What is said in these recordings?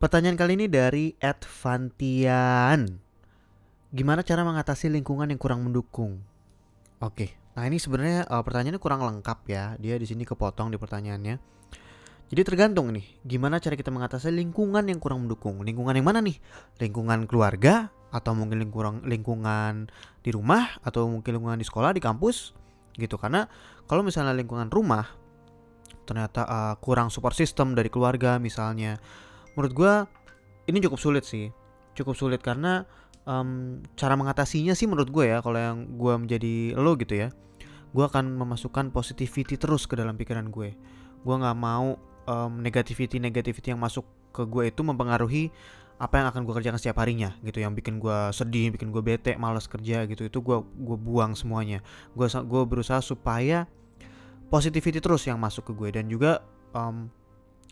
Pertanyaan kali ini dari Advantian. Gimana cara mengatasi lingkungan yang kurang mendukung? Oke, nah ini sebenarnya uh, pertanyaannya kurang lengkap ya. Dia di sini kepotong di pertanyaannya. Jadi tergantung nih, gimana cara kita mengatasi lingkungan yang kurang mendukung? Lingkungan yang mana nih? Lingkungan keluarga atau mungkin lingkungan lingkungan di rumah atau mungkin lingkungan di sekolah, di kampus gitu. Karena kalau misalnya lingkungan rumah ternyata uh, kurang support system dari keluarga misalnya menurut gue ini cukup sulit sih. Cukup sulit karena um, cara mengatasinya sih menurut gue ya kalau yang gue menjadi lo gitu ya. Gue akan memasukkan positivity terus ke dalam pikiran gue. Gue nggak mau um, negativity negativity yang masuk ke gue itu mempengaruhi apa yang akan gue kerjakan setiap harinya gitu yang bikin gue sedih bikin gue bete malas kerja gitu. Itu gue gue buang semuanya. Gue gue berusaha supaya positivity terus yang masuk ke gue. Dan juga um,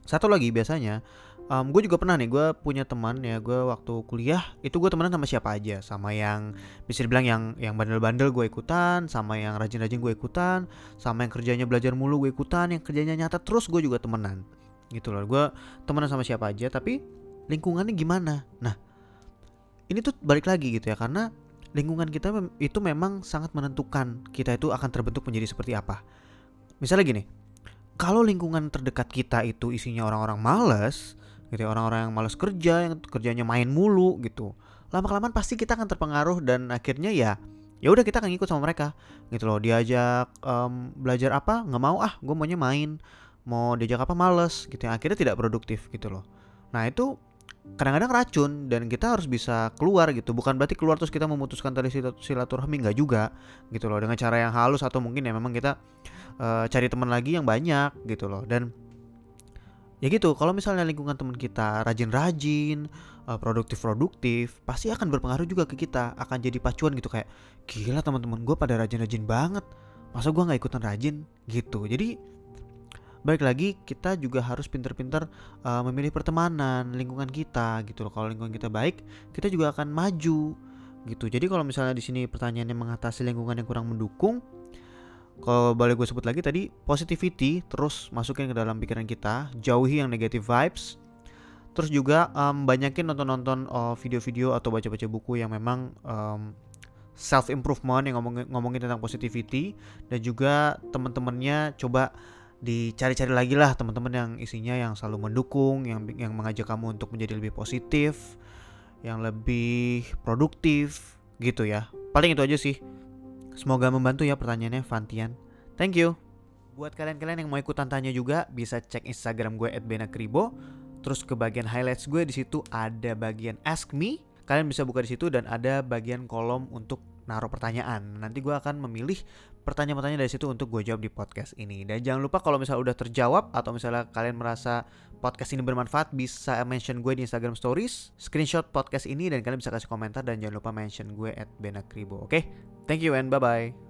satu lagi biasanya um, gue juga pernah nih gue punya teman ya gue waktu kuliah itu gue temenan sama siapa aja? Sama yang bisa dibilang yang yang bandel-bandel gue ikutan sama yang rajin-rajin gue ikutan sama yang kerjanya belajar mulu gue ikutan yang kerjanya nyata terus gue juga temenan. Gitu loh gue temenan sama siapa aja tapi lingkungannya gimana? Nah ini tuh balik lagi gitu ya karena lingkungan kita itu memang sangat menentukan kita itu akan terbentuk menjadi seperti apa. Misalnya gini kalau lingkungan terdekat kita itu isinya orang-orang males gitu orang-orang yang malas kerja yang kerjanya main mulu gitu. Lama kelamaan pasti kita akan terpengaruh dan akhirnya ya ya udah kita akan ikut sama mereka. Gitu loh diajak um, belajar apa? Nggak mau ah gue maunya main. Mau diajak apa males. Gitu ya akhirnya tidak produktif gitu loh. Nah itu kadang-kadang racun dan kita harus bisa keluar gitu. Bukan berarti keluar terus kita memutuskan tali silaturahmi nggak juga gitu loh. Dengan cara yang halus atau mungkin ya memang kita uh, cari teman lagi yang banyak gitu loh. Dan ya gitu kalau misalnya lingkungan teman kita rajin-rajin uh, produktif-produktif pasti akan berpengaruh juga ke kita akan jadi pacuan gitu kayak gila teman-teman gue pada rajin-rajin banget masa gue nggak ikutan rajin? Gitu. Jadi balik lagi kita juga harus pinter-pinter uh, memilih pertemanan lingkungan kita gitu loh. Kalau lingkungan kita baik kita juga akan maju gitu. Jadi kalau misalnya di sini pertanyaannya mengatasi lingkungan yang kurang mendukung kalau boleh gue sebut lagi tadi positivity terus masukin ke dalam pikiran kita jauhi yang negative vibes terus juga um, banyakin nonton-nonton uh, video-video atau baca-baca buku yang memang um, self improvement yang ngomongin, ngomongin tentang positivity dan juga teman-temannya coba dicari-cari lagi lah teman-teman yang isinya yang selalu mendukung yang yang mengajak kamu untuk menjadi lebih positif yang lebih produktif gitu ya. Paling itu aja sih Semoga membantu ya pertanyaannya Fantian. Thank you. Buat kalian-kalian yang mau ikutan tanya juga bisa cek Instagram gue @benakribo. Terus ke bagian highlights gue di situ ada bagian ask me. Kalian bisa buka di situ dan ada bagian kolom untuk naruh pertanyaan. Nanti gue akan memilih pertanyaan-pertanyaan dari situ untuk gue jawab di podcast ini. Dan jangan lupa kalau misalnya udah terjawab atau misalnya kalian merasa podcast ini bermanfaat bisa mention gue di Instagram Stories, screenshot podcast ini dan kalian bisa kasih komentar dan jangan lupa mention gue Benakribo. Oke, okay? Thank you and bye bye.